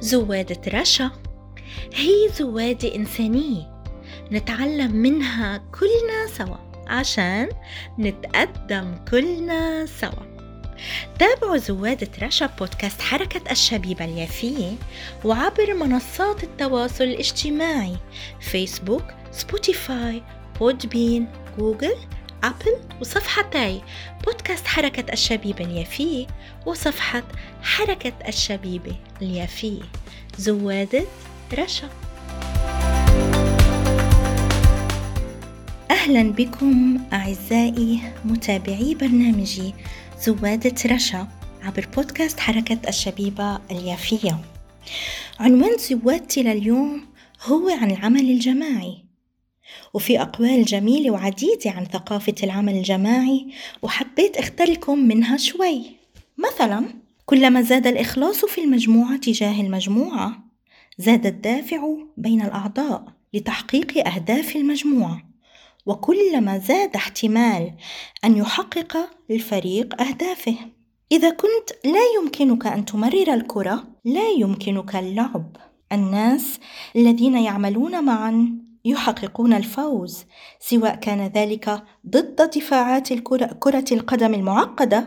زوادة رشا. هي زوادة إنسانية. نتعلم منها كلنا سوا عشان نتقدم كلنا سوا. تابعوا زوادة رشا بودكاست حركة الشبيبة اليافية وعبر منصات التواصل الاجتماعي فيسبوك سبوتيفاي Podbean جوجل أبل وصفحتي بودكاست حركة الشبيبة اليافية وصفحة حركة الشبيبة اليافية زوادة رشا. أهلا بكم أعزائي متابعي برنامجي زوادة رشا عبر بودكاست حركة الشبيبة اليافية عنوان زوادتي لليوم هو عن العمل الجماعي. وفي أقوال جميلة وعديدة عن ثقافة العمل الجماعي وحبيت أختار لكم منها شوي. مثلا كلما زاد الإخلاص في المجموعة تجاه المجموعة زاد الدافع بين الأعضاء لتحقيق أهداف المجموعة وكلما زاد احتمال أن يحقق الفريق أهدافه. إذا كنت لا يمكنك أن تمرر الكرة لا يمكنك اللعب. الناس الذين يعملون معا يحققون الفوز سواء كان ذلك ضد دفاعات الكرة كرة القدم المعقدة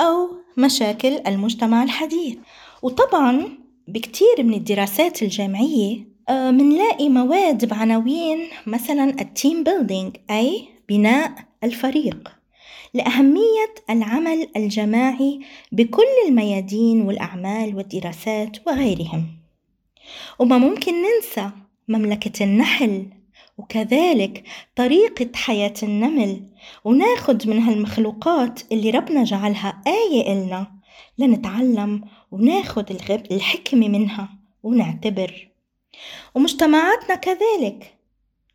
أو مشاكل المجتمع الحديث. وطبعا بكتير من الدراسات الجامعية منلاقي مواد بعناوين مثلا ال team building أي بناء الفريق. لأهمية العمل الجماعي بكل الميادين والأعمال والدراسات وغيرهم. وما ممكن ننسى مملكة النحل وكذلك طريقة حياة النمل. وناخد من هالمخلوقات اللي ربنا جعلها آية إلنا لنتعلم وناخد الحكمة منها ونعتبر. ومجتمعاتنا كذلك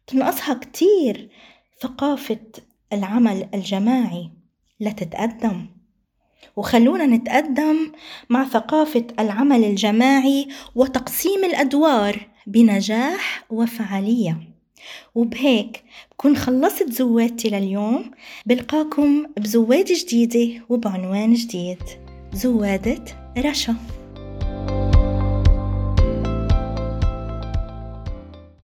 تنقصها كتير ثقافة العمل الجماعي لتتقدم وخلونا نتقدم مع ثقافة العمل الجماعي وتقسيم الأدوار بنجاح وفعالية. وبهيك بكون خلصت زوادتي لليوم بلقاكم بزواد جديدة وبعنوان جديد. زوادة رشا.